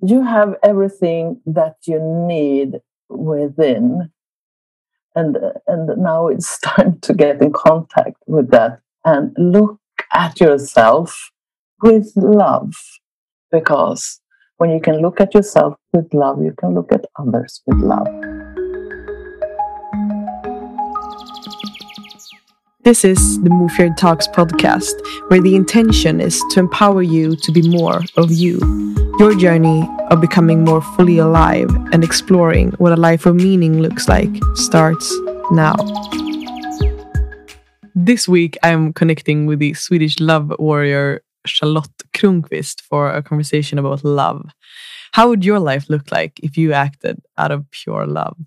you have everything that you need within. And and now it's time to get in contact with that. And look at yourself with love. Because when you can look at yourself with love you can look at others with love This is the Mofjärd Talks podcast, where the intention is to empower you to be more of you. Your journey of becoming more fully alive and exploring what a life of meaning looks like starts now. This week, I'm connecting with the Swedish love warrior Charlotte Kronqvist for a conversation about love. How would your life look like if you acted out of pure love?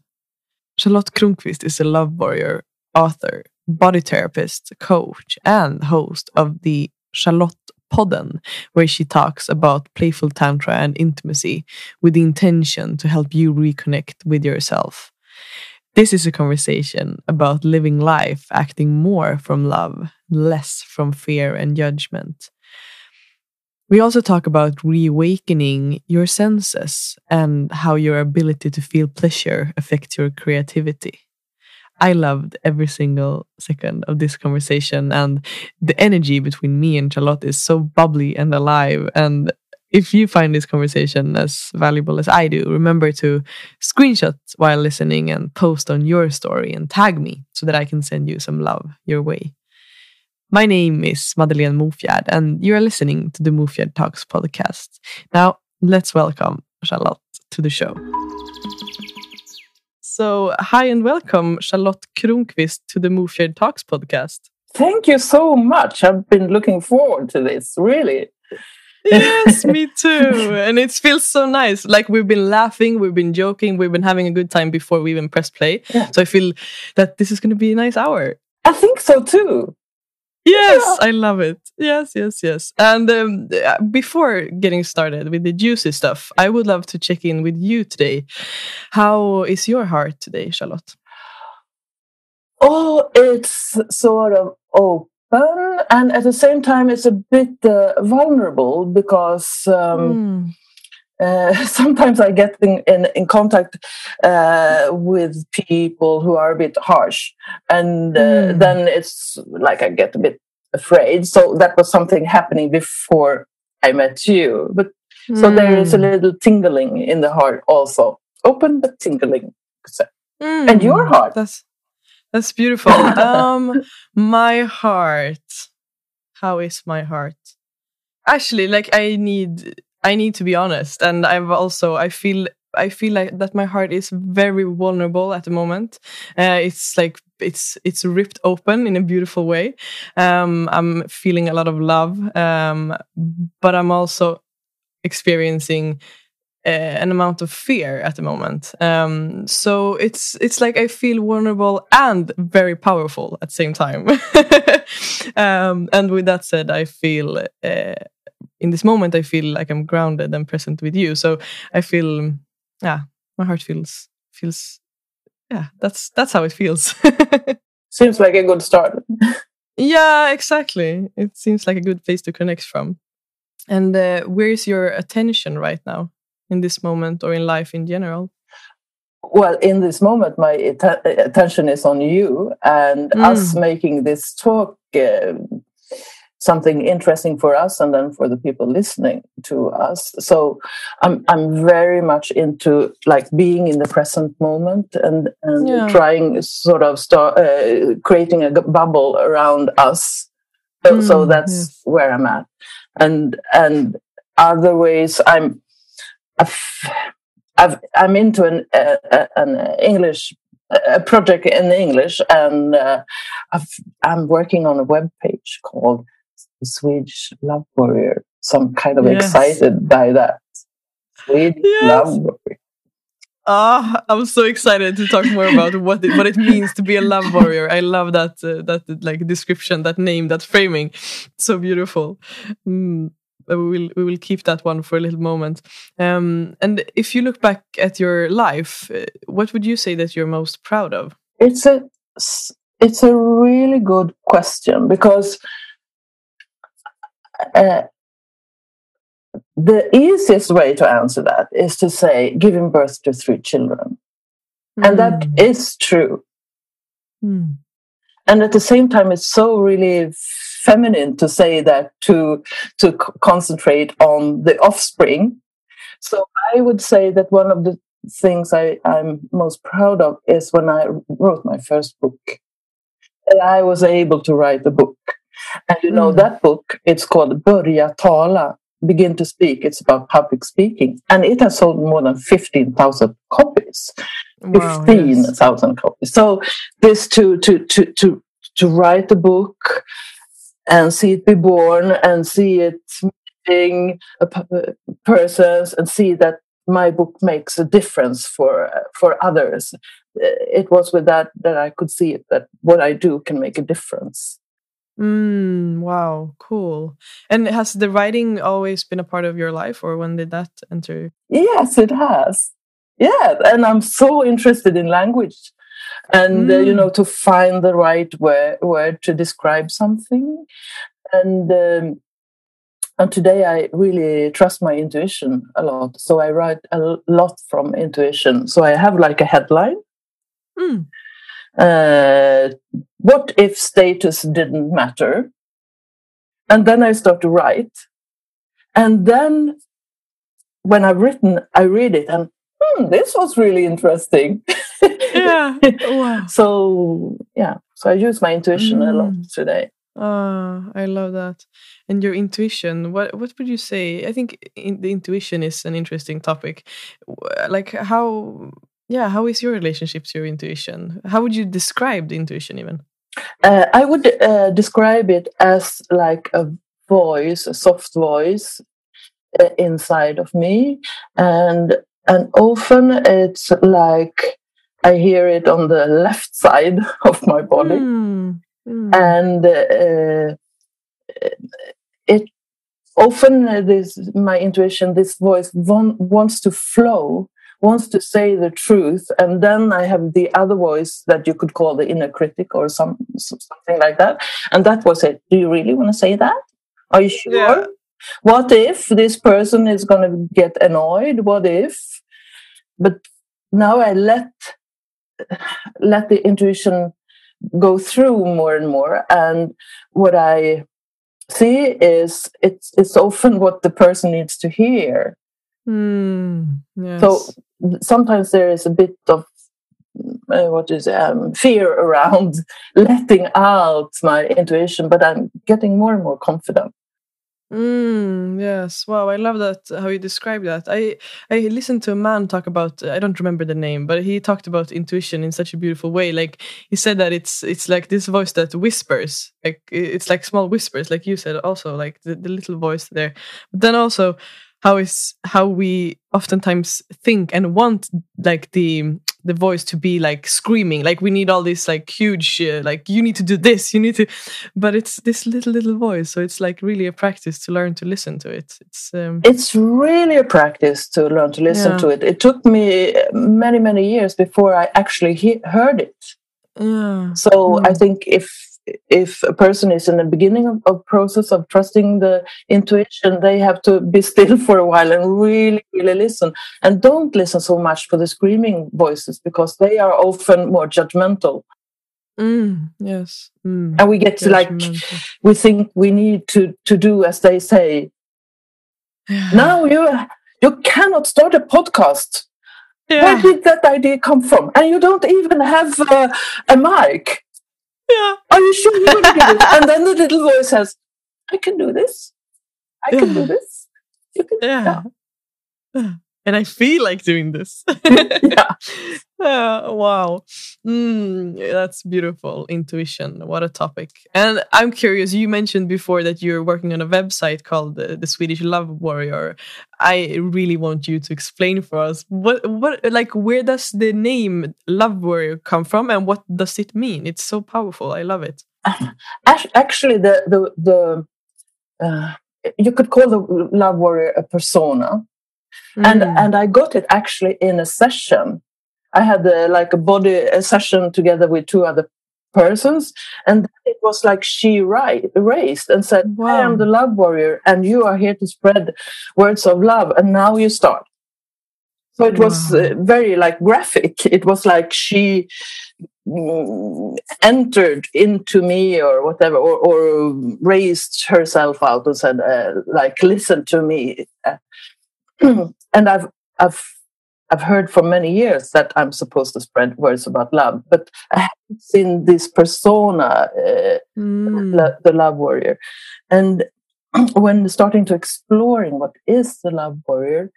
Charlotte Kronqvist is a love warrior, author, body therapist, coach, and host of the Charlotte Podden, where she talks about playful tantra and intimacy with the intention to help you reconnect with yourself. This is a conversation about living life acting more from love, less from fear and judgment. We also talk about reawakening your senses and how your ability to feel pleasure affects your creativity. I loved every single second of this conversation, and the energy between me and Charlotte is so bubbly and alive. And if you find this conversation as valuable as I do, remember to screenshot while listening and post on your story and tag me so that I can send you some love your way. My name is Madeleine Mofjärd, and you are listening to the Mofjärd Talks podcast. Now, let's welcome Charlotte to the show. So, hi and welcome, Charlotte Kronqvist, to the Mofjärd Talks podcast. Thank you so much. I've been looking forward to this, really. yes, me too. And it feels so nice. Like we've been laughing, we've been joking, we've been having a good time before we even press play. Yeah. So I feel that this is going to be a nice hour. I think so too. Yes. I love it. Yes, yes, yes. And um, before getting started with the juicy stuff, I would love to check in with you today. How is your heart today, Charlotte? Oh, it's sort of open, and at the same time, it's a bit uh, vulnerable because. Um, mm uh, sometimes I get in, in, in contact uh, with people who are a bit harsh, and uh, mm. then it's like I get a bit afraid. So that was something happening before I met you. But mm. so there is a hmm. little tingling in the heart, also open but tingling. Mm. And your heart. That's that's beautiful. um, my heart. How is my heart? Actually, like I need I need to be honest, and I've also I feel I feel like that my heart is very vulnerable at the moment. Uh, it's like it's it's ripped open in a beautiful way. Um, I'm feeling a lot of love, um, but I'm also experiencing uh, an amount of fear at the moment. Um, so it's it's like I feel vulnerable and very powerful at the same time. um, and with that said, I feel uh, in this moment I feel like I'm grounded and present with you. So I feel, yeah, my heart feels feels, yeah, that's that's how it feels. seems like a good start. yeah, exactly. It seems like a good place to connect from. And uh, where is your attention right now in this moment or in life in general? Well, in this moment, my attention is on you and mm. us making this talk. Uh, something interesting for us and then for the people listening to us so i'm i'm very much into like being in the present moment and and yeah. trying sort of start uh, creating a bubble around us so, mm, so that's yes. where i'm at and and other ways i'm I've, I've i'm into an uh, an english a project in English, and uh, i am working on a web page called Swedish love warrior. So I'm kind of yes. excited by that. Swedish yes. love warrior. Ah, I'm so excited to talk more about what it, what it means to be a love warrior. I love that uh, that like description, that name, that framing. So beautiful. Mm, we will we will keep that one for a little moment. Um, and if you look back at your life, uh, what would you say that you're most proud of? It's a it's a really good question because uh, the easiest way to answer that is to say giving birth to three children. Mm. And that hmm. true. Mm. And at the same time, it's so really feminine to say that to to concentrate on the offspring. So I would say that one of the things I, I'm most proud of is when I wrote my first book. And I was able to write a book. And you know, mm. that book, it's called Börja tala, begin to speak. It's about public speaking. And it has sold more than 15,000 copies. Wow, 15,000 yes. copies. So this to, to, to, to, to write a book and see it be born and see it meeting uh, persons and see that my book makes a difference for uh, for others uh, it was with that that i could see it, that what i do can make a difference mm, wow cool and has the writing always been a part of your life or when did that enter yes it has yeah and i'm so interested in language and mm. uh, you know mm. to find the right word, word to describe something and um, and today I really trust my intuition a lot. So I write a lot from intuition. So I have like a headline. Mm. Uh, what if status didn't matter? And then I start to write. And then when I've written, I read it and hmm, this was really interesting. yeah. Wow. so yeah. So I use my intuition mm. a lot mm. today. Ah, I love that. And your intuition, what what would you say? I think in, the intuition is an interesting topic. Like how yeah, how is your relationship to your intuition? How would you describe the intuition even? Uh, I would uh, describe it as like a voice, a soft voice uh, inside of me, and and often it's like I hear it on the left side of my body. Mm. Mm. And uh, it often this my intuition, this voice want, wants to flow, wants to say the truth, and then I have the other voice that you could call the inner critic or some something like that. And that was it. Do you really want to say that? Are you sure? Yeah. What if this person is going to get annoyed? What if? But now I let let the intuition go through more and more. And what I see is it's it's often what the person needs to hear. Mm, yes. So sometimes there is a bit of uh, what is um, fear around letting out my intuition, but I'm getting more and more confident. Mm, yes. Wow. I love that how you describe that. I I listened to a man talk about I don't remember the name, but he talked about intuition in such a beautiful way. Like he said that it's it's like this voice that whispers. Like it's like small whispers, like you said also, like the, the little voice there. But then also how is how we oftentimes think and want like the the voice to be like screaming like we need all this like huge uh, like you need to do this you need to but it's this little little voice so it's like really a practice to learn to listen to it it's um... it's really a practice to learn to listen yeah. to it it took me many many years before i actually he- heard it yeah. so mm. i think if if a person is in the beginning of, of, process of trusting the intuition they have to be still for a while and really really listen. And don't listen so much for the screaming voices because they are often more judgmental. Mm, yes. Mm. and we get to like we think we need to to do as they say. Yeah. now you you cannot start a podcast. Yeah. where did that idea come from? And you don't even have uh, a mic yeah. Are you sure you want to do this? And then the little voice says, I can do this. I can do this. You can yeah. yeah. And I feel like doing this. yeah. Uh, wow. Mm, that's beautiful. Intuition. What a topic. And I'm curious, you mentioned before that you're working on a website called the, the Swedish Love Warrior. I really want you to explain for us what, what, like, where does the name Love Warrior come from and what does it mean? It's so powerful. I love it. Actually, the, the, the, uh, you could call the Love Warrior a persona. Mm. And, and I got it actually in a session I had a, like a body a session together with two other persons. And it was like she raised and said, wow. I am the love warrior, and you are here to spread words of love. And now you start. So it was uh, very like graphic. It was like she mm, entered into me or whatever, or, or raised herself out and said, uh, like, listen to me. and I've, I've I've heard for many years that I'm supposed to spread words about love, but I haven't seen this persona, uh, mm. the love warrior. And when starting to exploring what is the love warrior,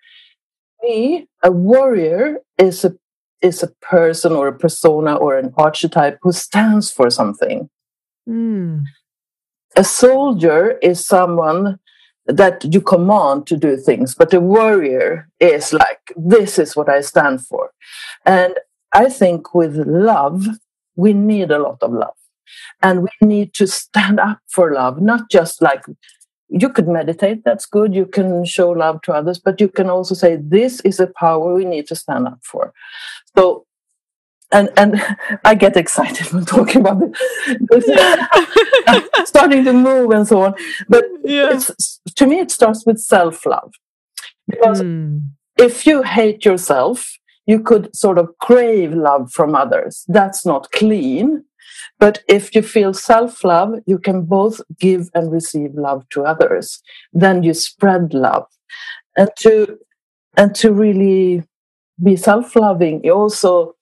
me, a warrior is a is a person or a persona or an archetype who stands for something. Mm. A soldier is someone that you command to do things, but a warrior is like, this is what I stand for. And I think with love, we need a lot of love. And we need to stand up for love, not just like you could meditate, that's good. You can show love to others, but you can also say, this is a power we need to stand up for. So and and I get excited when talking about this, yeah. starting to move and so on. But yeah. to me, it starts with self love because mm. if you hate yourself, you could sort of crave love from others. That's not clean. But if you feel self love, you can both give and receive love to others. Then you spread love, and to and to really be self loving, you also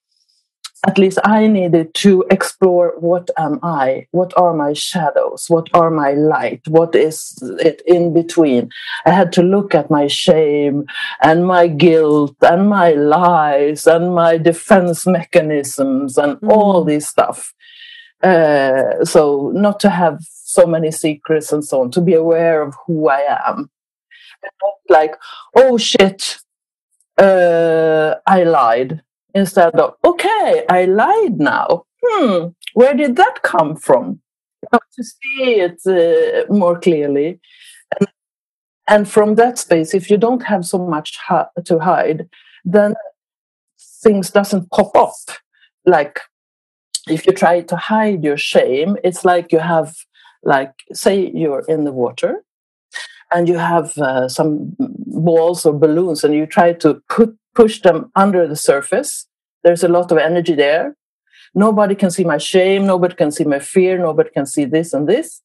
at least I needed to explore what am I? What are my shadows? What are my light? What is it in between? I had to look at my shame and my guilt and my lies and my defense mechanisms and mm. all this stuff. Uh, so not to have so many secrets and so on, to be aware of who I am. like, oh shit, uh, I lied instead of, okay, I lied now. Hmm, where did that come from? To see it uh, more clearly. And, and, from that space, if you don't have so much to hide, then things doesn't pop up. Like if you try to hide your shame, it's like you have, like, say you're in the water and you have uh, some balls or balloons and you try to put push them under the surface. There's a lot of energy there. Nobody can see my shame. Nobody can see my fear. Nobody can see this and this.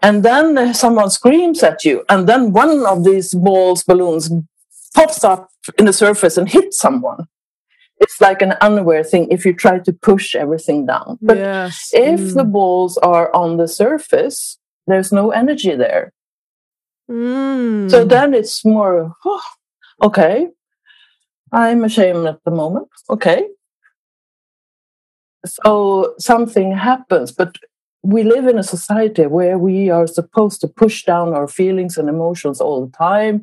And then someone screams at you. And then one of these balls, balloons pops up in the surface and hits someone. It's like an unaware thing if you try to push everything down. But yes. if mm. the balls are on the surface, there's no energy there. Mm. So then it's more, oh, okay, I'm ashamed at the moment. Okay. So something happens, but we live in a society where we are supposed to push down our feelings and emotions all the time.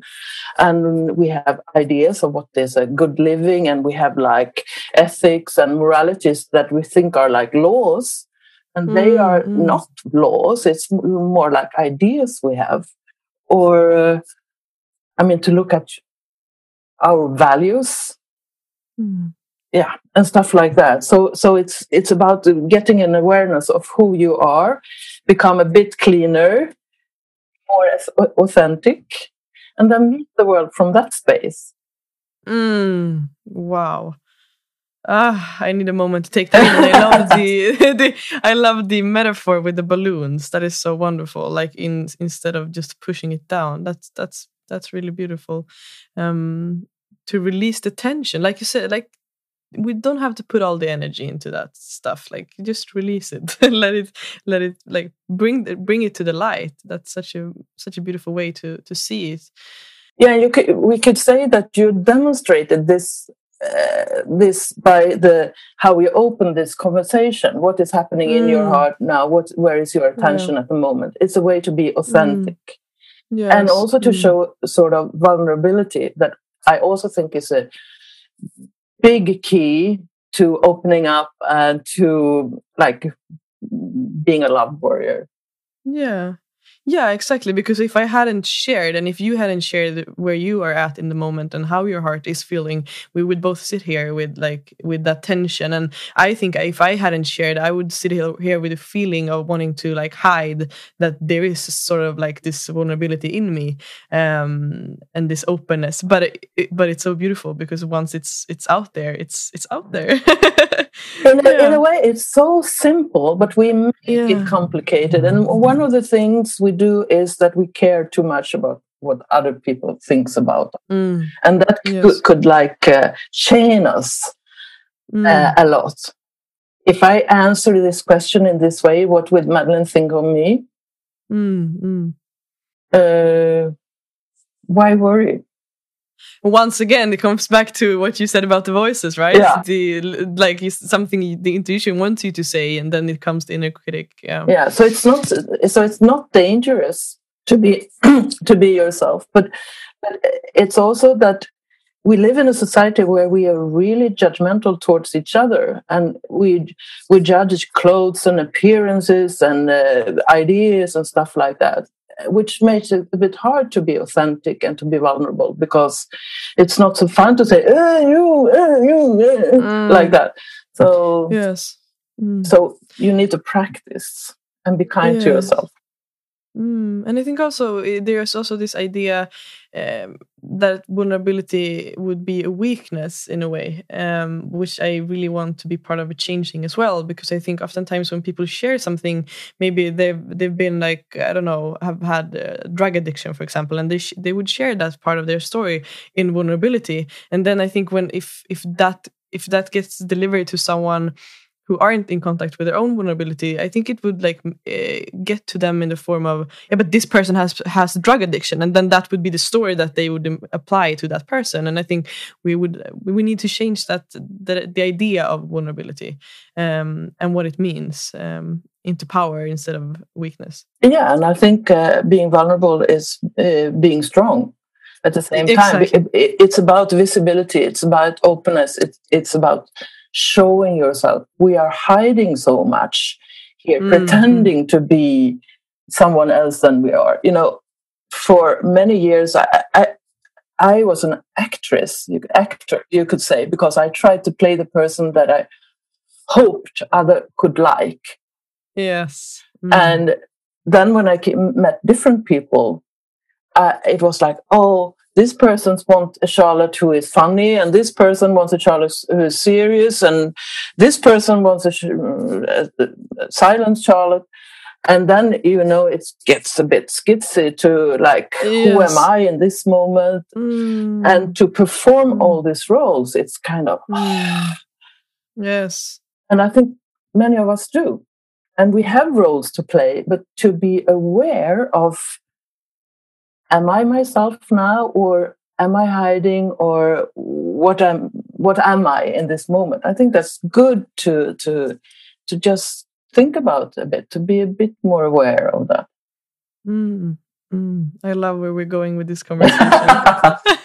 And we have ideas of what is a good living, and we have like ethics and moralities that we think are like laws. And they mm, are mm. not laws, it's more like ideas we have. Or, uh, I mean, to look at our values mm. yeah and stuff like that so so it's it's about getting an awareness of who you are become a bit cleaner more authentic and then meet the world from that space mm. wow Ah, I need a moment to take that. I love the, the I love the metaphor with the balloons. That is so wonderful. Like in instead of just pushing it down. That's that's that's really beautiful um, to release the tension like you said like we don't have to put all the energy into that stuff like just release it let it let it like bring the, bring it to the light that's such a such a beautiful way to to see it yeah you could we could say that you demonstrated this uh, this by the how we open this conversation what is happening mm. in your mm. heart now what where is your attention yeah. at the moment it's a way to be authentic mm. Yes. And also to mm. show sort of vulnerability that I also think is a big key to opening up and to like being a love warrior. Yeah. Yeah, exactly. Because if I hadn't shared and if you hadn't shared where you are at in the moment and how your heart is feeling, we would both sit here with like with that tension. And I think if I hadn't shared, I would sit here with a feeling of wanting to like hide that there is sort of like this vulnerability in me um, and this openness. But it, it, but it's so beautiful because once it's it's out there, it's it's out there. in, a, yeah. in a way, it's so simple, but we make yeah. it complicated. And one of the things we do is that we care too much about what other people thinks about mm. and that yes. could, could, like uh, chain us mm. uh, a lot if i answer this question in this way what would madeleine think of me mm, mm. uh, why worry once again it comes back to what you said about the voices right? Yeah. the like something the intuition wants you to say and then it comes the inner critic yeah. Yeah so it's not so it's not dangerous to be to be yourself but but it's also that we live in a society where we are really judgmental towards each other and we we judge clothes and appearances and uh, ideas and stuff like that which makes it a bit hard to be authentic and to be vulnerable because it's not so fun to say eh, you, eh, you eh, mm. like that. So yes, mm. so you need to practice and be kind yes. to yourself. Mm, and I think also eh, there's also this idea um, that vulnerability would be a weakness in a way, um, which I really want to be part of a changing as well. Because I think oftentimes when people share something, maybe they've they've been like I don't know, have had uh, drug addiction, for example, and they they would share that part of their story in vulnerability. And then I think when if if that if that gets delivered to someone who aren't in contact with their own vulnerability i think it would like uh, get to them in the form of yeah but this person has has drug addiction and then that would be the story that they would apply to that person and i think we would we need to change that the, the idea of vulnerability um, and what it means um, into power instead of weakness yeah and i think uh, being vulnerable is uh, being strong at the same time exactly. it, it, it's about visibility it's about openness it, it's about showing yourself. We are hiding so much here, mm-hmm. pretending to be someone else than we are. You know, for many years, I, I, I was an actress, actor, you could say, because I tried to play the person that I hoped other could like. Yes. Mm. And then when I came, met different people, uh, it was like, oh, this person wants a Charlotte who is funny, and this person wants a Charlotte who is serious, and this person wants a, a, a silent Charlotte. And then, you know, it gets a bit skitsy to like, yes. who am I in this moment? Mm. And to perform mm. all these roles, it's kind of. Mm. yes. And I think many of us do. And we have roles to play, but to be aware of am I myself now or am I hiding or what am what am I in this moment? I think that's good to to to just think about a bit, to be a bit more aware of that. Mm, mm. I love where we're going with this conversation.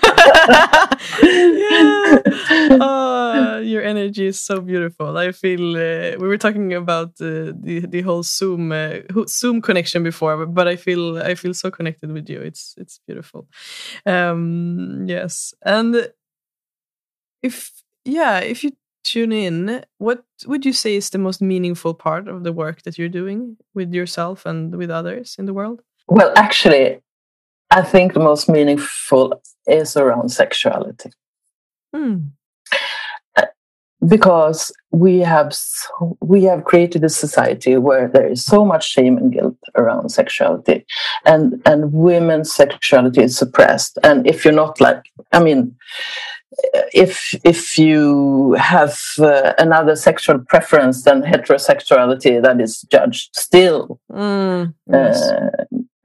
yeah. Oh, your energy is so beautiful. I feel uh, we were talking about uh, the the whole Zoom uh, Zoom connection before, but I feel I feel so connected with you. It's it's beautiful. Um, yes, and if yeah, if you tune in, what would you say is the most meaningful part of the work that you're doing with yourself and with others in the world? Well, actually, I think the most meaningful is around sexuality. Mm. Because we have so, we have created a society where there is so much shame and guilt around sexuality, and and women's sexuality is suppressed. And if you're not like, I mean, if if you have uh, another sexual preference than heterosexuality, that is judged still. Mm, yes. uh,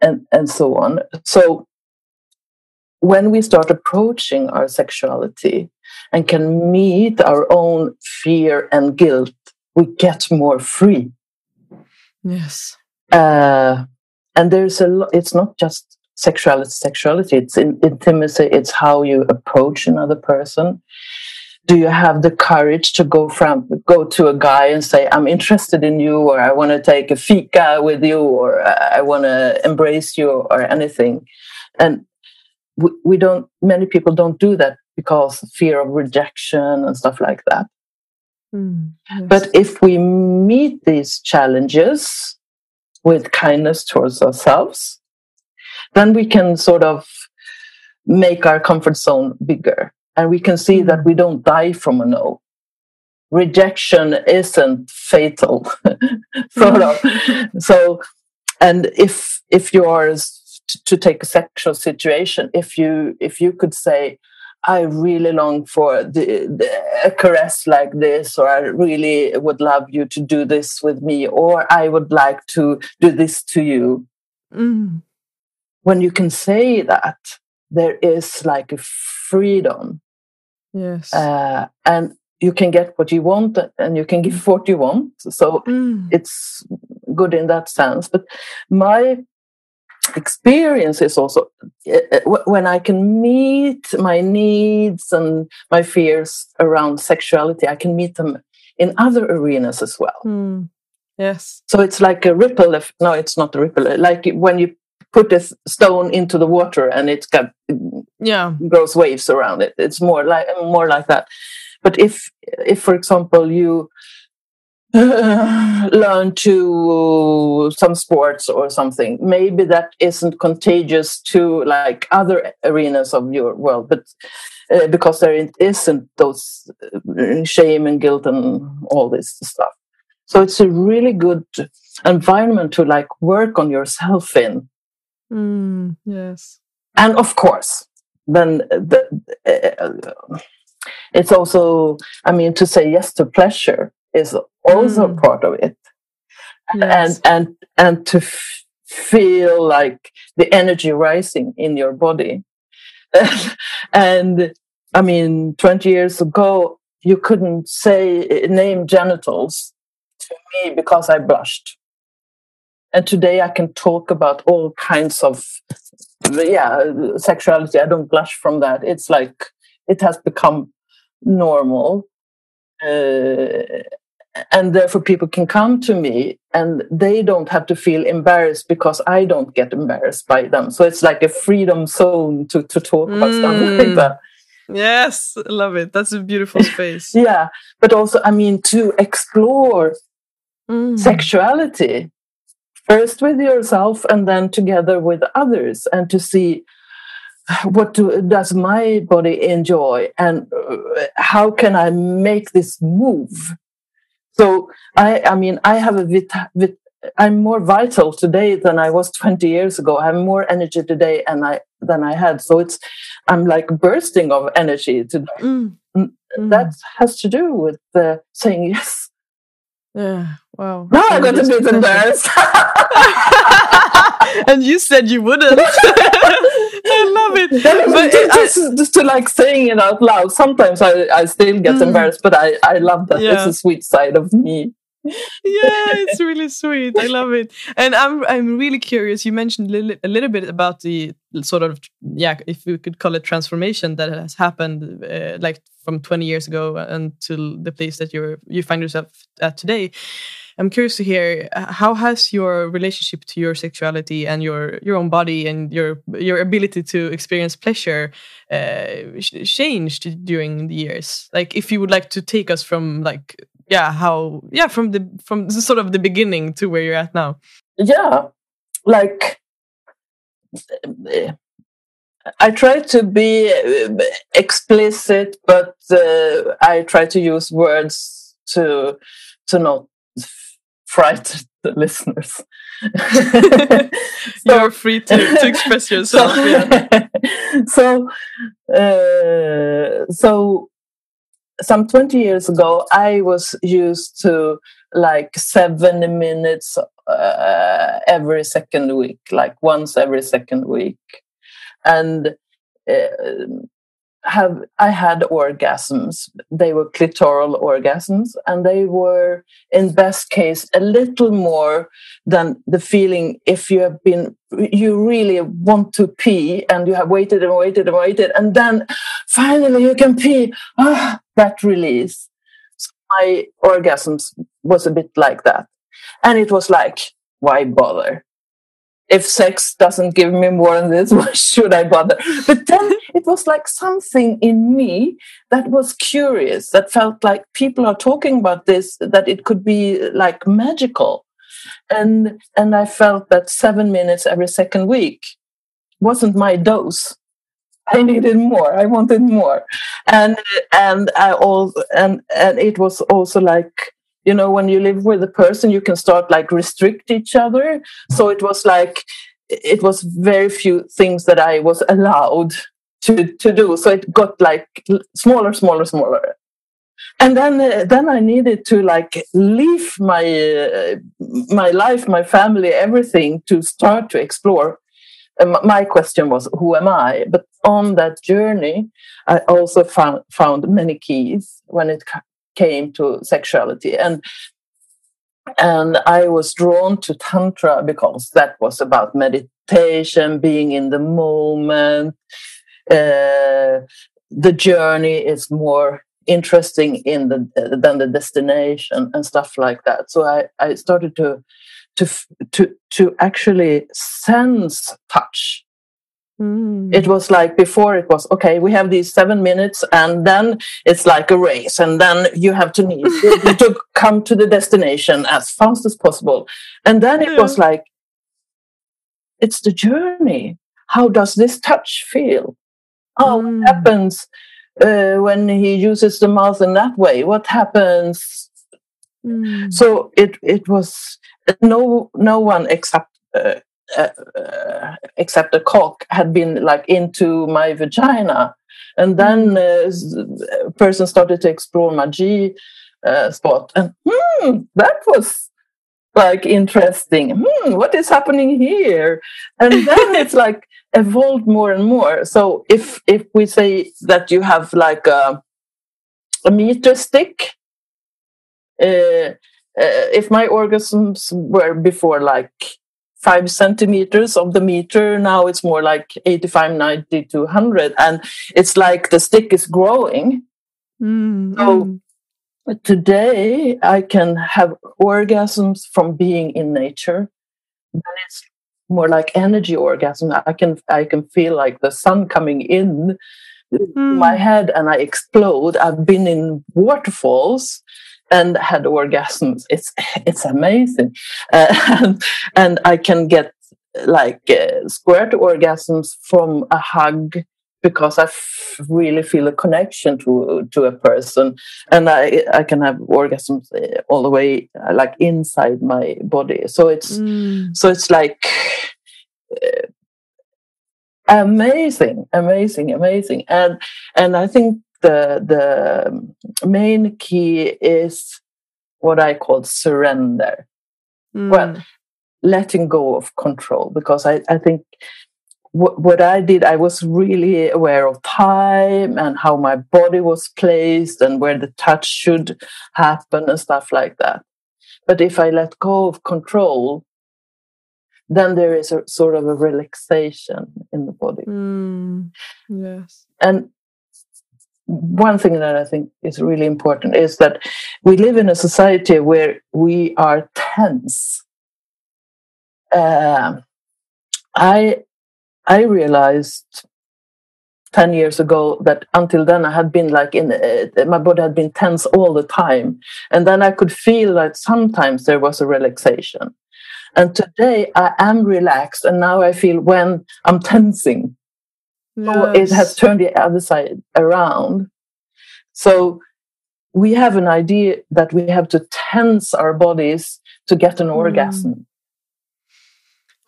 and, and so on. So when we start approaching our sexuality and can meet our own fear and guilt, we get more free. Yes. Uh, and there's a lot, it's not just sexuality, sexuality, it's in, intimacy, it's how you approach another person. Do you have the courage to go from go to a guy and say i'm interested in you or i want to take a fika with you or i want to embrace you or anything? And we, we don't many people don't do that because fear of rejection and stuff like that. Mm, yes. but if we meet these challenges with kindness towards ourselves then we can sort of make our comfort zone bigger and we can see that mm. we don't die from a no rejection isn't fatal sort of so and if if you are to take a sexual situation if you if you could say i really long for the, the, a caress like this or i really would love you to do this with me or i would like to do this to you mm. when you can say that there is like a freedom Yes. Uh, and you can get what you want and you can give what you want. So mm. it's good in that sense. But my experience is also uh, when I can meet my needs and my fears around sexuality, I can meet them in other arenas as well. Mm. Yes. So it's like a ripple. If, no, it's not a ripple. Like when you put a stone into the water and it's got yeah. grows waves around it. It's more like more like that. But if if for example you uh, learn to some sports or something maybe that isn't contagious to like other arenas of your world but uh, because there isn't those uh, shame and guilt and all this stuff. So it's a really good environment to like work on yourself in Mm, yes. And of course, then the, uh, it's also, I mean, to say yes to pleasure is also mm. part of it. Yes. And, and, and to f- feel like the energy rising in your body. and I mean, 20 years ago, you couldn't say, name genitals to me because I blushed and today I can talk about all kinds of yeah sexuality. I don't blush from that. It's like it has become normal. Uh, and therefore people can come to me and they don't have to feel embarrassed because I don't get embarrassed by them. So it's like a freedom zone to, to talk about mm. stuff like that. Yes, love it. That's a beautiful space. yeah, but also, I mean, to explore mm. sexuality first with yourself and then together with others and to see what do, does my body enjoy and uh, how can i make this move so i i mean i have a vit, vit, i'm more vital today than i was 20 years ago i have more energy today and i than i had so it's i'm like bursting of energy today mm. Mm. that has to do with uh, saying yes yeah wow now i'm going to be embarrassed and you said you wouldn't. I love it. but just, I, just, to like saying it out loud, sometimes I, I still get mm. embarrassed, but I, I love that. Yeah. It's a sweet side of me. Yeah, it's really sweet. I love it, and I'm I'm really curious. You mentioned a little, a little bit about the sort of yeah, if we could call it transformation that has happened, uh, like from 20 years ago until the place that you're you find yourself at today. I'm curious to hear uh, how has your relationship to your sexuality and your your own body and your your ability to experience pleasure uh, changed during the years. Like, if you would like to take us from like yeah how yeah from the from sort of the beginning to where you're at now. Yeah, like. I try to be uh, explicit, but uh, I try to use words to to not frighten the listeners. so, You're free to, to express yourself. So, yeah. so, uh, so some 20 years ago, I was used to like seven minutes uh, every second week, like once every second week. And uh, have I had orgasms. They were clitoral orgasms, and they were, in best case, a little more than the feeling if you have been you really want to pee and you have waited and waited and waited, and then finally you can pee. Ah, that release. So my orgasms was a bit like that, and it was like, why bother? If sex doesn't give me more than this, why should I bother? But then it was like something in me that was curious, that felt like people are talking about this, that it could be like magical. And and I felt that seven minutes every second week wasn't my dose. I needed more. I wanted more, and and I all and and it was also like you know when you live with a person you can start like restrict each other. So it was like it was very few things that i was allowed to to do. So it got like smaller smaller smaller. And then uh, then i needed to like leave my uh, my life my family everything to start to explore. My question was who am i? But on that journey i also found found many keys when it came to sexuality and and I was drawn to Tantra because that was about meditation, being in the moment. Uh, the journey is more interesting in the than the destination and stuff like that. So I, I started to to to to actually sense touch Mm. It was like before it was okay, we have these seven minutes and then it's like a race and then you have to need to come to the destination as fast as possible. And then it was like it's the journey. How does this touch feel? Oh, mm. what happens uh, when he uses the mouth in that way? What happens? Mm. So it it was no no one except uh, uh, uh, except a cock had been like into my vagina. And then mm. uh, a person started to explore my g uh, spot. And hmm, that was like interesting. Hmm, what is happening here? And then it's like evolved more and more. So if if we say that you have like a, a meter stick uh, uh, if my orgasms were before like five centimeters of the meter. Now it's more like 85, 90 to 100. And it's like the stick is growing. Mm, so mm. today I can have orgasms from being in nature. And it's more like energy orgasm. I can I can feel like the sun coming in mm. my head and I explode. I've been in waterfalls and had orgasms. It's it's amazing, uh, and, and I can get like uh, squirt orgasms from a hug because I f- really feel a connection to to a person, and I I can have orgasms uh, all the way uh, like inside my body. So it's mm. so it's like. Uh, amazing amazing amazing and and i think the the main key is what I call surrender. Mm. Well, letting go of control because I, I think what, what I did, I was really aware of time and how my body was placed and where the touch should happen and stuff like that. But if I let go of control, then there is a sort of a relaxation in the body. Mm, yes. And one thing that I think is really important is that we live in a society where we are tense. Uh, I I realized ten years ago that until then I had been like in uh, my body had been tense all the time, and then I could feel that sometimes there was a relaxation. And today I am relaxed, and now I feel when I'm tensing Yes. So it has turned the other side around. So we have an idea that we have to tense our bodies to get an mm. orgasm.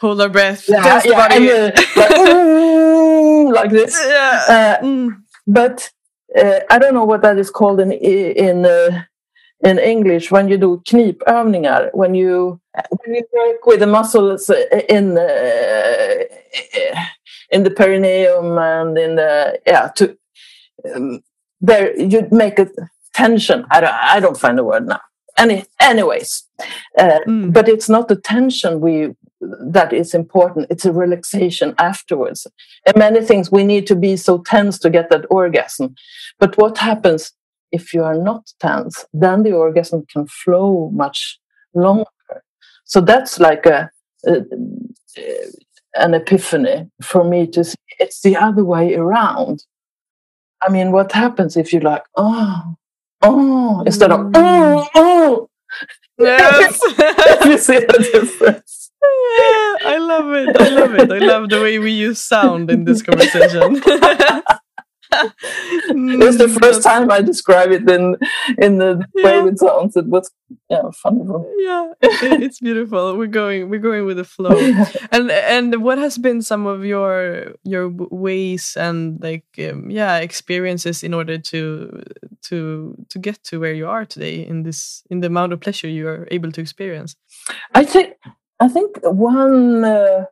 Hold our breath. Yeah, yeah and, uh, like, mm, like, this. Yeah. Uh, mm. But uh, I don't know what that is called in in uh, in English when you do knipövningar when you when you work with the muscles in uh, in the perineum and in the yeah to um, there you'd make a tension. I don't, I don't find the word now. Any, anyways, uh, mm. but it's not the tension we that is important. It's a relaxation afterwards. And many things we need to be so tense to get that orgasm. But what happens if you are not tense? Then the orgasm can flow much longer. So that's like a, a an epiphany for me to see it's the other way around. I mean, what happens if you're like, oh, oh, instead of, mm. oh, oh? Yes. you see the difference. Yeah, I love it. I love it. I love the way we use sound in this conversation. It was the first time I describe it in in the way it sounds. It was yeah, fun. Yeah, it's beautiful. We're going we're going with the flow. and and what has been some of your your ways and like um, yeah experiences in order to to to get to where you are today in this in the amount of pleasure you are able to experience? I think I think one. Uh,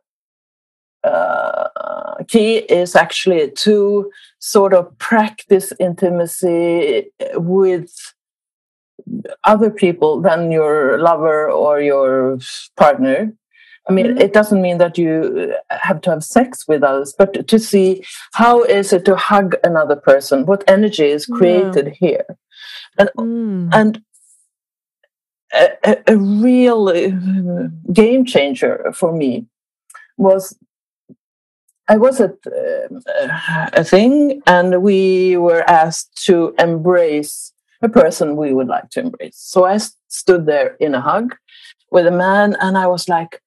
uh, key is actually to sort of practice intimacy with other people than your lover or your partner. I mean, mm-hmm. it doesn't mean that you have to have sex with others, but to see how is it to hug another person? What energy is created yeah. here? And, mm. and a, a, real game changer for me was I was at uh, a thing, and we were asked to embrace a person we would like to embrace. So I st- stood there in a hug with a man, and I was like,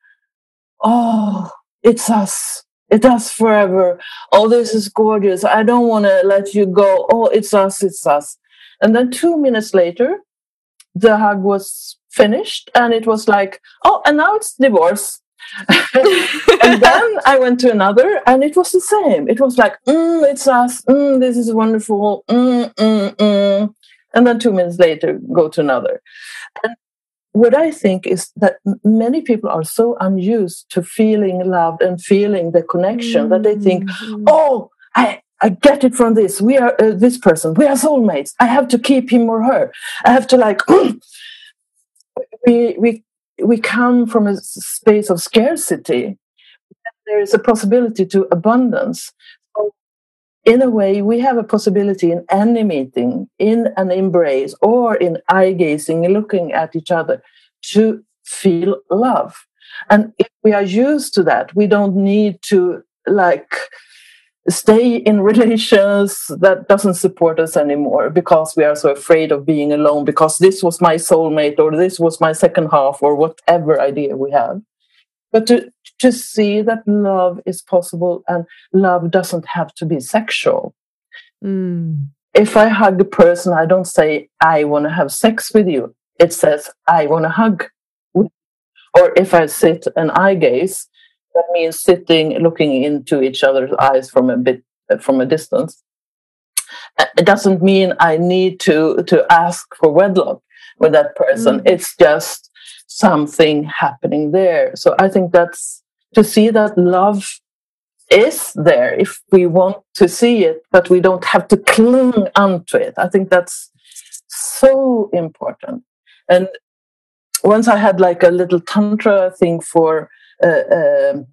"Oh, it's us! It's us forever! Oh, this is gorgeous! I don't want to let you go! Oh, it's us! It's us!" And then two minutes later, the hug was finished, and it was like, "Oh, and now it's divorce." and then I went to another, and it was the same. It was like, mm, it's us. Mm, this is wonderful. Mm, mm, mm. and then two minutes later, go to another. And what I think is that many people are so unused to feeling loved and feeling the connection that they think, mm-hmm. oh, I, I get it from this. We are uh, this person. We are soulmates. I have to keep him or her. I have to like. we we we come from a space of scarcity. There is a possibility to abundance. In a way, we have a possibility in any meeting, in an embrace, or in eye gazing, looking at each other, to feel love. And if we are used to that, we don't need to like stay in relations that doesn't support us anymore because we are so afraid of being alone because this was my soulmate or this was my second half or whatever idea we have. But to just see that love is possible and love doesn't have to be sexual. Mm. if i hug a person i don't say i want to have sex with you. It says i want to hug or if i sit and i gaze that means sitting, looking into each other's eyes from a bit from a distance. Uh, it doesn't mean I need to to ask for wedlock with that person. Mm. It's just something happening there. So I think that's to see that love is there if we want to see it, but we don't have to cling onto it. I think that's so important. And once I had like a little tantra thing for a,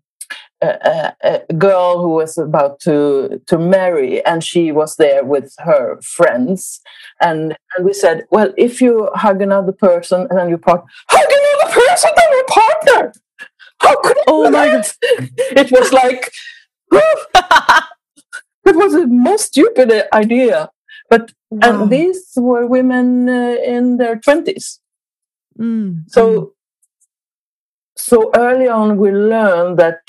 a, a, girl who was about to to marry, and she was there with her friends, and and we said, well, if you hug another person and then you part, hug another person than your partner. How could oh my God. It was like it was the most stupid idea. But wow. and these were women uh, in their twenties. Mm. So so early on we learn that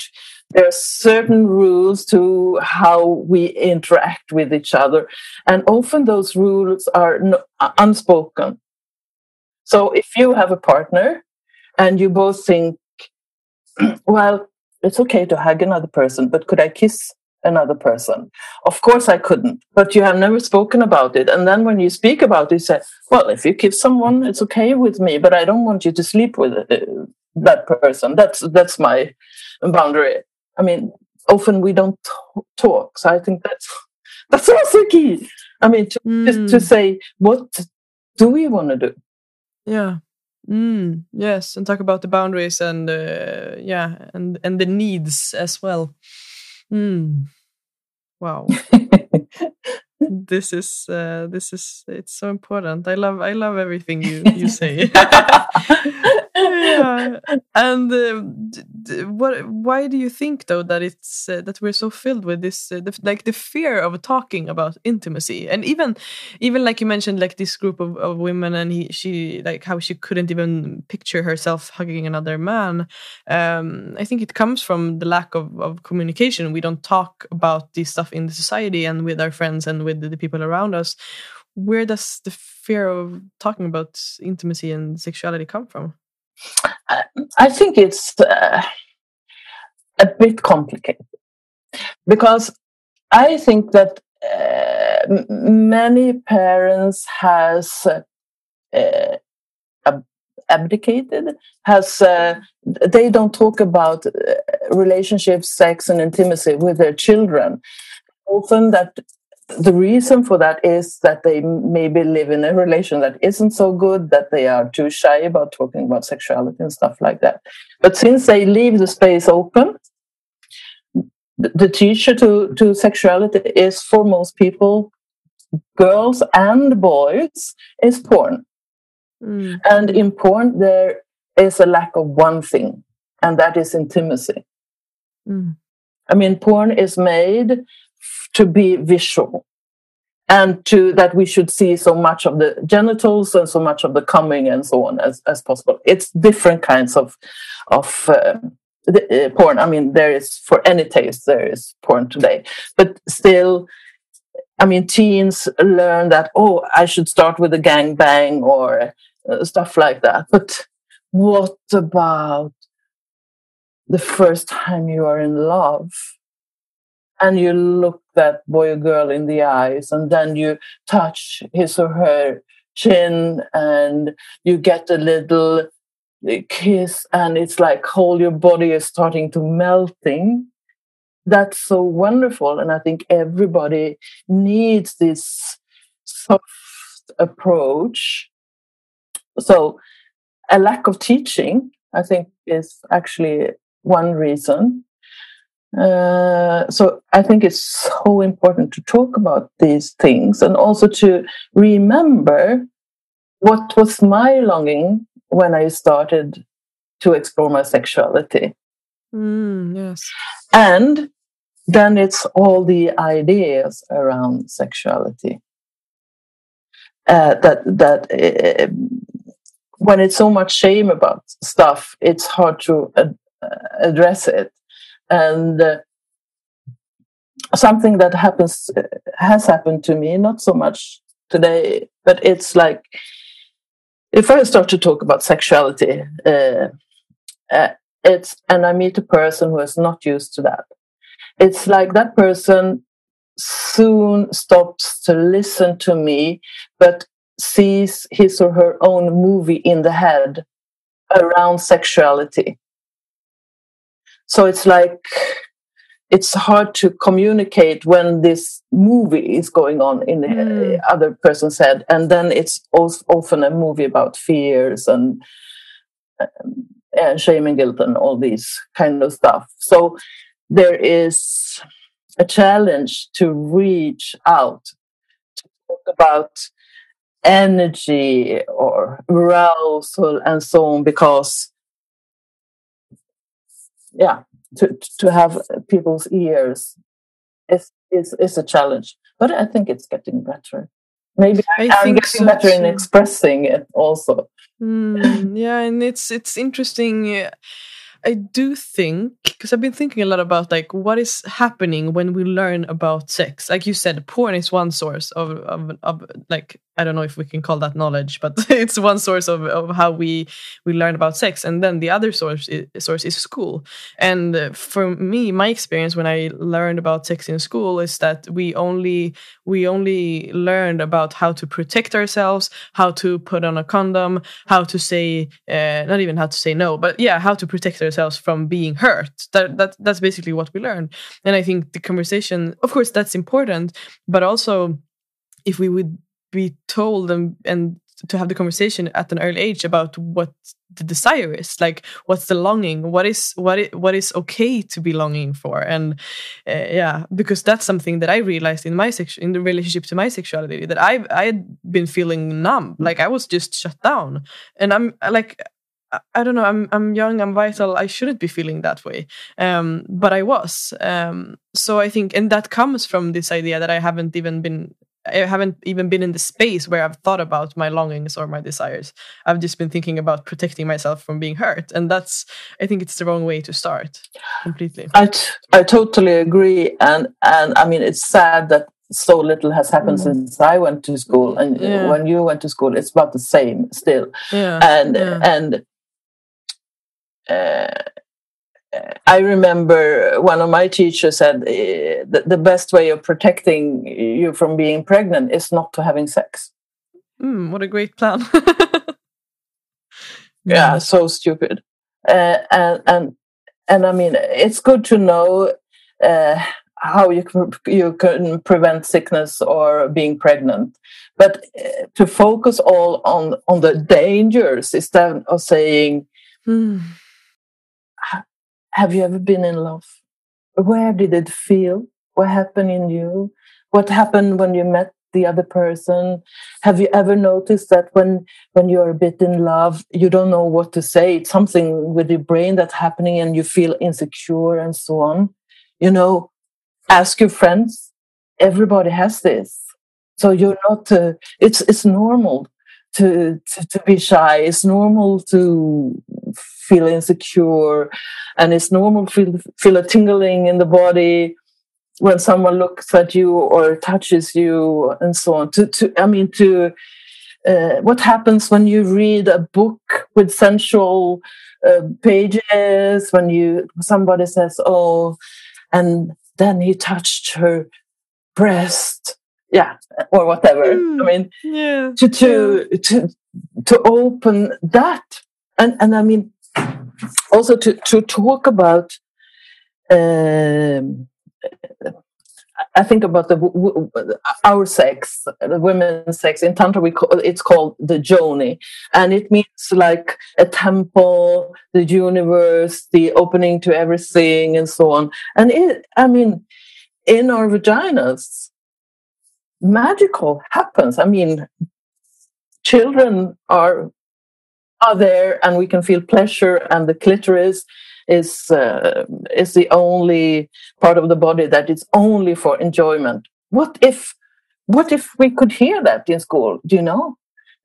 there are certain rules to how we interact with each other. And often those rules are no, uh, unspoken. So if you have a partner and you both think well it's okay to hug another person but could i kiss another person? Of course i couldn't but you have never spoken about it. And then when you speak about it you say well if you kiss someone it's okay with me but i don't want you to sleep with it that person. That's that's my boundary. I mean, often we don't talk, so I think that's That's also key. I mean, to, mm. to say, what do we want to do? Yeah. Mm, yes, and talk about the boundaries and uh, yeah, and and the needs as well. Mm. Wow. this is uh, this is it's so important. I love I love everything you you say. yeah. And uh, what? Why do you think though that it's uh, that we're so filled with this uh, the, like the fear of talking about intimacy and even even like you mentioned like this group of, of women and he she like how she couldn't even picture herself hugging another man. Um, I think it comes from the lack of, of communication. We don't talk about this stuff in the society and with our friends and with the people around us where does the fear of talking about intimacy and sexuality come from? I think it's uh, a bit complicated because I think that uh, many parents has uh, abdicated has uh, they don't talk about uh, relationships sex and intimacy with their children. Often that the reason for that is that they maybe live in a relation that isn't so good, that they are too shy about talking about sexuality and stuff like that. But since they leave the space open, the teacher to, to sexuality is for most people, girls and boys, is porn. Mm. And in porn, there is a lack of one thing, and that is intimacy. Mm. I mean, porn is made to be visual. And to that we should see so much of the genitals and so much of the coming and so on as, as possible. It's different kinds of of uh, the, uh, porn. I mean there is for any taste there is porn today. But still i mean teens learn that oh i should start with a gang bang or uh, stuff like that. But what about the first time you are in love and you look that boy or girl in the eyes and then you touch his or her chin and you get a little eh, kiss and it's like whole your body is starting to melting. That's so wonderful and i think everybody needs this soft approach. So a lack of teaching i think is actually one reason uh, so I think it's so important to talk about these things and also to remember what was my longing when I started to explore my sexuality. Mm, yes. And then it's all the ideas around sexuality. Uh, that that uh, when it's so much shame about stuff, it's hard to ad- address it and uh, something that happens uh, has happened to me not so much today but it's like if i start to talk about sexuality uh, uh, it's and i meet a person who is not used to that it's like that person soon stops to listen to me but sees his or her own movie in the head around sexuality so it's like it's hard to communicate when this movie is going on in mm. the other person's head and then it's often a movie about fears and, um, and shame and guilt and all these kind of stuff so there is a challenge to reach out to talk about energy or arousal and so on because yeah to to have people's ears is is is a challenge but i think it's getting better maybe I am getting so better too. in expressing it also mm, yeah and it's it's interesting I do think because I've been thinking a lot about like what is happening when we learn about sex. Like you said, porn is one source of of, of like I don't know if we can call that knowledge, but it's one source of, of how we we learn about sex. And then the other source is, source is school. And uh, for me, my experience when I learned about sex in school is that we only we only learned about how to protect ourselves, how to put on a condom, how to say uh, not even how to say no, but yeah, how to protect ourselves from being hurt. That, that that's basically what we learned. And I think the conversation, of course, that's important, but also if we would be told and, and to have the conversation at an early age about what the desire is like what's the longing what is what is, what is okay to be longing for and uh, yeah because that's something that i realized in my sex in the relationship to my sexuality that i i had been feeling numb like i was just shut down and i'm like I don't know. I'm I'm young. I'm vital. I shouldn't be feeling that way, um, but I was. Um, so I think, and that comes from this idea that I haven't even been I haven't even been in the space where I've thought about my longings or my desires. I've just been thinking about protecting myself from being hurt, and that's I think it's the wrong way to start. Completely. I, t- I totally agree, and and I mean it's sad that so little has happened mm. since I went to school, and yeah. when you went to school, it's about the same still. Yeah. And yeah. and. Uh, I remember one of my teachers said uh, the, best way of protecting you from being pregnant is not to having sex. Mm, what a great plan! yeah, so stupid. Uh, and and and I mean, it's good to know uh, how you can, you can prevent sickness or being pregnant, but uh, to focus all on on the dangers instead of saying. Mm have you ever been in love? Where did it feel? What happened in you? What happened when you met the other person? Have you ever noticed that when when you're a bit in love, you don't know what to say? It's something with your brain that's happening and you feel insecure and so on. You know, ask your friends. Everybody has this. So you're not, uh, it's, it's normal to, to, to be shy. It's normal to feel insecure, and it's normal to feel, feel a tingling in the body when someone looks at you or touches you, and so on. To, to I mean, to uh, what happens when you read a book with sensual uh, pages? When you somebody says, "Oh," and then he touched her breast yeah or whatever mm, i mean yeah, to to yeah. to to open that and and i mean also to to talk about um, I think about the our sex, the women's sex in tantra. We call it's called the yoni, and it means like a temple, the universe, the opening to everything, and so on. And it, I mean, in our vaginas, magical happens. I mean, children are are there, and we can feel pleasure, and the clitoris is uh, is the only part of the body that is only for enjoyment. What if what if we could hear that in school? Do you know?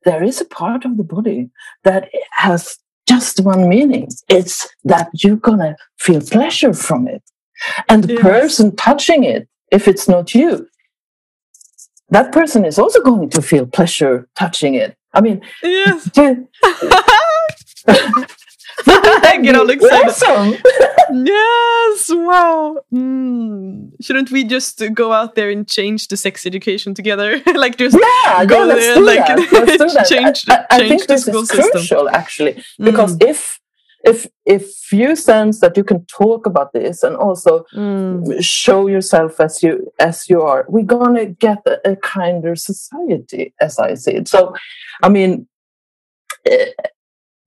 There is a part of the body that has just one meaning. It's that you're gonna feel pleasure from it. And the yes. person touching it, if it's not you, that person is also going to feel pleasure touching it. I mean, yes. I get all excited. Awesome. yes, wow. Mm. Shouldn't we just go out there and change the sex education together? like just yeah, go yeah, there, like that. Let's do that. change, I, I, change think the this school is system. crucial actually, because Mm. if if if you sense that you can talk about this and also Mm. show yourself as you as you are, we're gonna get a, a kinder society, as I see it. So, I mean, eh,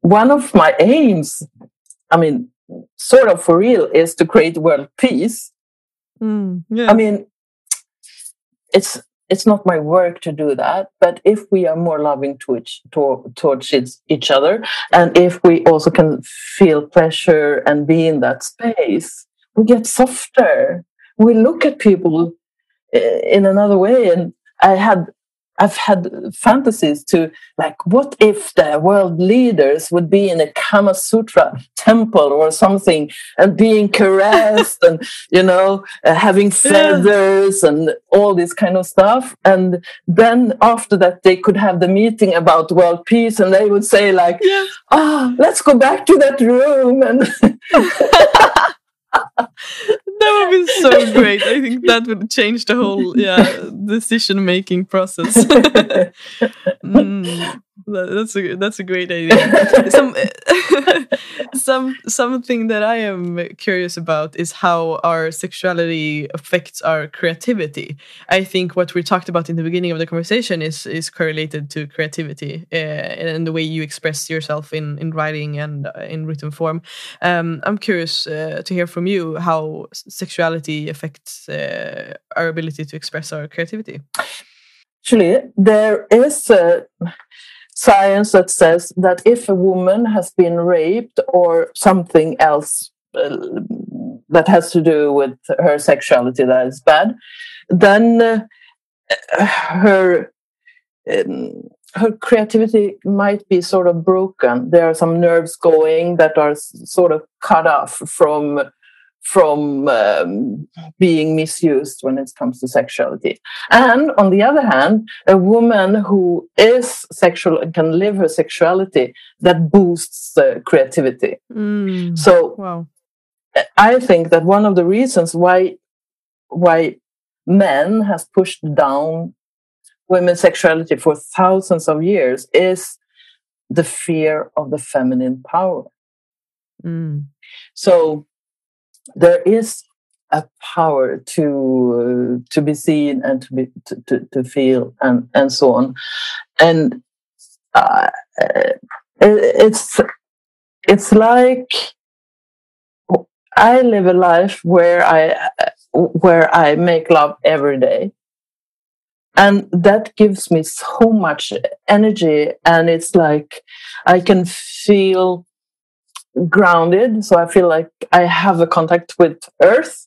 one of my aims, I mean, sort of for real, is to create world peace. Mm. Yeah. I mean, it's it's not my work to do that, but if we are more loving to each, to, towards each, other, and if we also can feel pleasure and be in that space, we get softer. We look at people eh, in another way. And I had I've had fantasies to like, what if the world leaders would be in a Kama Sutra temple or something and being caressed and, you know, uh, having feathers yeah. and all this kind of stuff. And then after that, they could have the meeting about world peace and they would say, like, ah, oh, let's go back to that room. And that would be so great. I think that would change the whole yeah decision making process. mm that's a that's a great idea. some some something that I am curious about is how our sexuality affects our creativity. I think what we talked about in the beginning of the conversation is is correlated to creativity uh, and the way you express yourself in in writing and uh, in written form. Um, I'm curious uh, to hear from you how sexuality affects uh, our ability to express our creativity. Actually, there is a science that says that if a woman has been raped or something else uh, that has to do with her sexuality that is bad, then uh, her um, her creativity might be sort of broken. There are some nerves going that are sort of cut off from from um, being misused when it comes to sexuality. And on the other hand, a woman who is sexual and can live her sexuality that boosts uh, creativity. Mm. So wow. I think that one of the reasons why why men has pushed down women's sexuality for thousands of years is the fear of the feminine power. Mm. So there is a power to uh, to be seen and to be to, to, to, feel and and so on. And uh, it's it's like i live a life where i where i make love every day. And that gives me so much energy and it's like i can feel grounded so i feel like i have a contact with earth.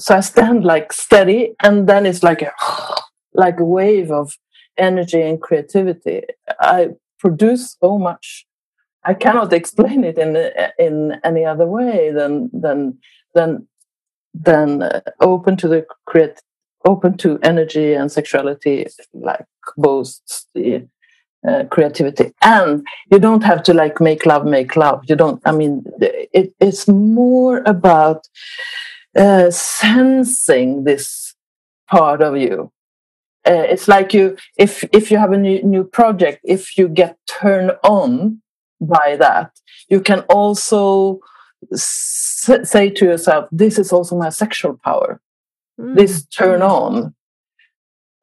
So i stand like steady and then it's like a like a wave of energy and creativity. I produce so much. I cannot explain it in in any other way than than than than uh, open to the create open to energy and sexuality like both the uh, creativity. And you don't have to like make love make love. You don't i mean it, it's more about uh, sensing this part of you. Uh, it's like you if if you have a new, new project if you get turned on by that you can also s- say to yourself this is also my sexual power. Mm. this turn on.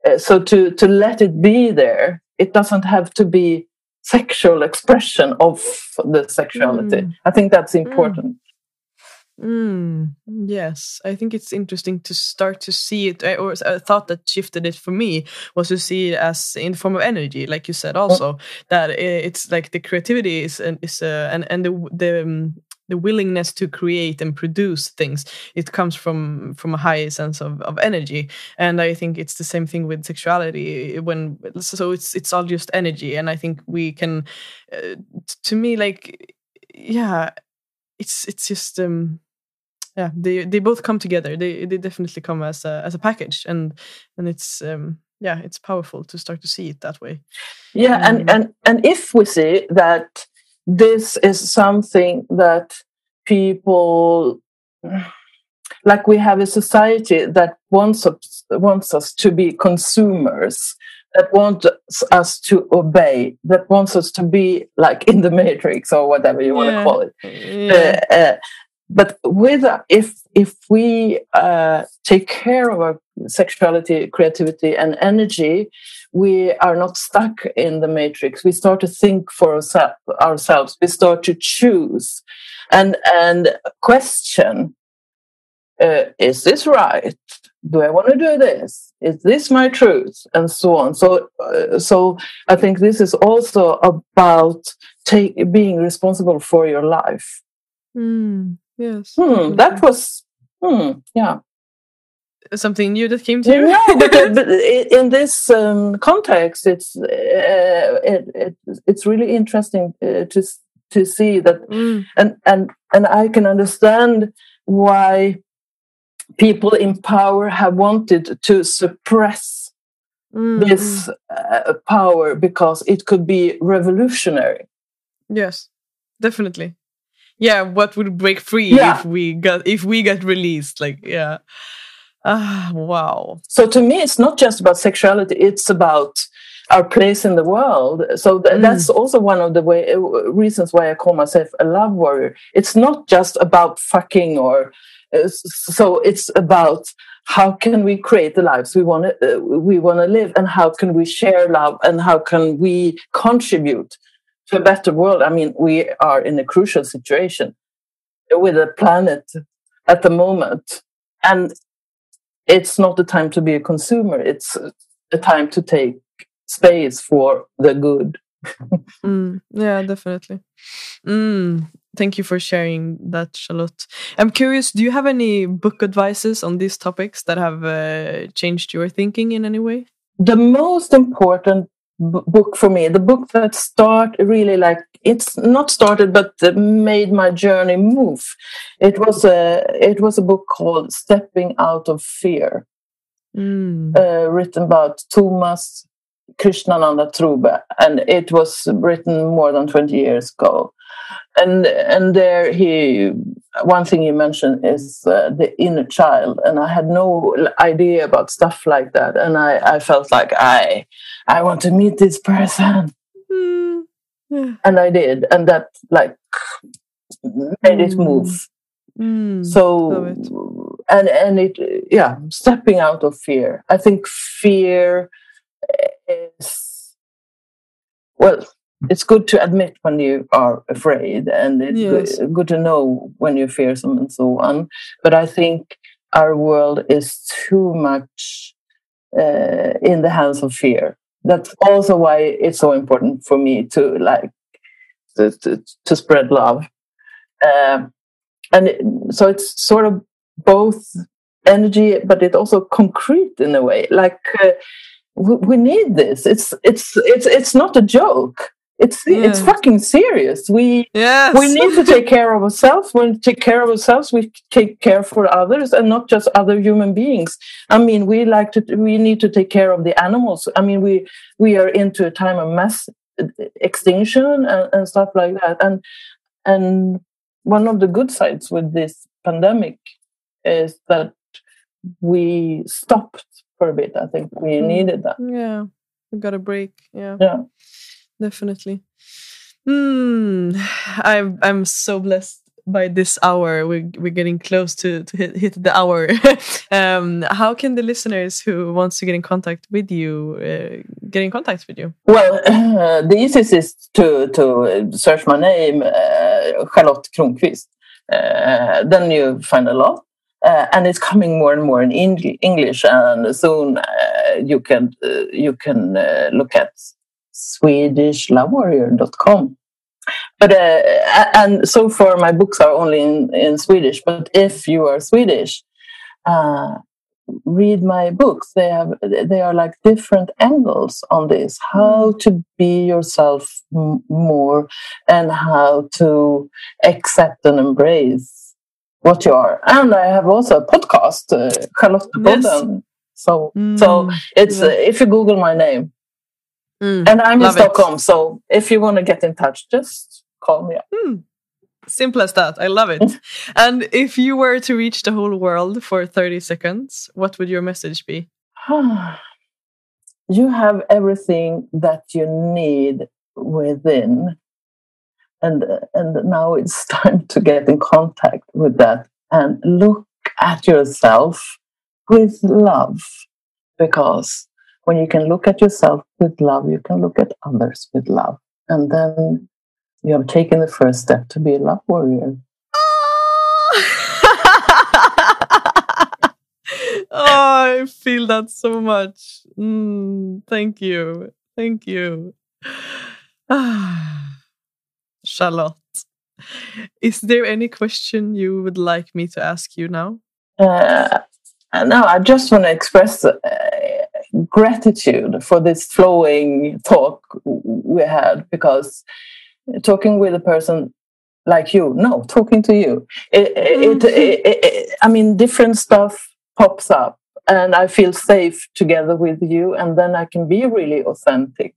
Uh, so to to let it be there it doesn't have to be sexual expression of the sexuality. Mm. I think that's mm. important. Mm. Yes, I think it's interesting to start to see it. Or a thought that shifted it for me was to see it as in form of energy, like you said. Also, mm. that it's like the creativity is is uh, and and the the um, the willingness to create and produce things. It comes from from a high sense of, of energy. And i think it's the same thing with sexuality. When so it's it's all just energy. And i think we can uh, to me like yeah it's it's just um yeah they they both come together. They they definitely come as a as a package. And and it's um yeah it's powerful to start to see it that way. Yeah um, and and and if we see that this is something that people like we have a society that wants us, wants us to be consumers that wants us to obey that wants us to be like in the matrix or whatever you yeah. want to call it yeah. uh, uh, but with if if we uh, take care of our sexuality creativity and energy we are not stuck in the matrix. We start to think for ourselves. We start to choose. And and question uh, is this right? Do i want to do this? Is this my truth? And so on. So uh, so i think this is also about take, being responsible for your life. Mm, yes hmm, that was hmm, yeah something new that came to you? No, but, uh, but in this um, context, it's uh, it, it, it's really interesting uh, to to see that, mm. and and and I can understand why people in power have wanted to suppress mm. this uh, power because it could be revolutionary. Yes, definitely. Yeah, what would break free yeah. if we got if we got released? Like, yeah. Ah, wow. So to me, it's not just about sexuality; it's about our place in the world. So th- mm. that's also one of the way, uh, reasons why I call myself a love warrior. It's not just about fucking or uh, so it's about how can we create the lives we want to uh, we want to live and how can we share love and how can we contribute to a better world i mean we are in a crucial situation with the planet at the moment. And it's not the time to be a consumer. It's a time to take space for the good. Mm, yeah definitely. Mm, thank you for sharing that charlotte. I'm curious do you have any book advices on these topics that have uh, changed your thinking in any way? The most important book for me. The book that start really like it's not started but made my journey move. It was a it was a book called stepping out of fear mm. uh, written about thomas krishnananda trobe and it was written more than 20 years ago and and there he one thing he mentioned is uh, the inner child and i had no idea about stuff like that and i i felt like i i want to meet this person mm. yeah. and i did and that like made mm. it move mm. so it. and and it yeah stepping out of fear i think fear is well it's good to admit when you are afraid and it's yes. good, good, to know when you're fearsome and so on. But i think our world is too much uh, in the hands of fear. That's also why it's so important for me to like to, to, to spread love. Um, and it, so it's sort of both energy but it also concrete in a way. Like uh, we, we need this. It's it's it's it's not a joke it's yeah. it's fucking serious. We yes. we need to take care of ourselves. When we take care of ourselves, we take care for others, and not just other human beings. I mean, we like to we need to take care of the animals. I mean, we we are into a time of mass extinction and, and stuff like that. And and one of the good sides with this pandemic is that we stopped for a bit. I think we mm. needed that. Yeah, we got a break. Yeah. Yeah definitely. Hmm. I'm I'm so blessed by this hour. We're we're getting close to, to hit, hit the hour. um, how can the listeners who wants to get in contact with you uh, get in contact with you? Well, uh, the easiest is to to search my name, uh, Charlotte Cronquist. Uh, then you find a lot. Uh, and it's coming more and more in English, and soon uh, you can you can look at swedishlovewarrior.com. But uh, and so far my books are only in, in Swedish. But if you are Swedish, uh, read my books. They have they are like different angles on this: how to be yourself more, and how to accept and embrace what you are. And I have also a podcast, uh, Charlotte yes. So mm, so it's uh, if you Google my name, Mm, and I'm in Stockholm, it. so if you want to get in touch, just call me up. Mm. Simple as that. I love it. and if you were to reach the whole world for 30 seconds, what would your message be? you have everything that you need within. And, and now it's time to get in contact with that and look at yourself with love because when you can look at yourself with love, you can look at others with love. And then you have taken the first step to be a love warrior. oh, I feel that so much. Mm, thank you. Thank you. Charlotte, is there any question you would like me to ask you now? Uh, now I just want to express uh, gratitude for this flowing talk we had because talking with a person like you, no, talking to you, it, it, mm-hmm. it, it I mean, different stuff pops up and I feel safe together with you, and then I can be really authentic.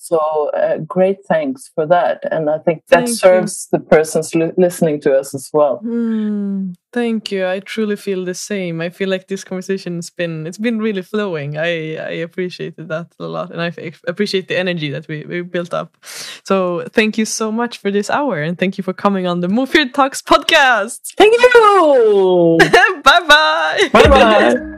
So uh, great thanks for that, and I think that thank serves you. the persons li listening to us as well. Mm, thank you. I truly feel the same. I feel like this conversation has been it's been really flowing. I I appreciated that a lot, and I appreciate the energy that we we built up. So thank you so much for this hour, and thank you for coming on the Mofjärd Talks podcast. Thank you. bye bye. Bye bye.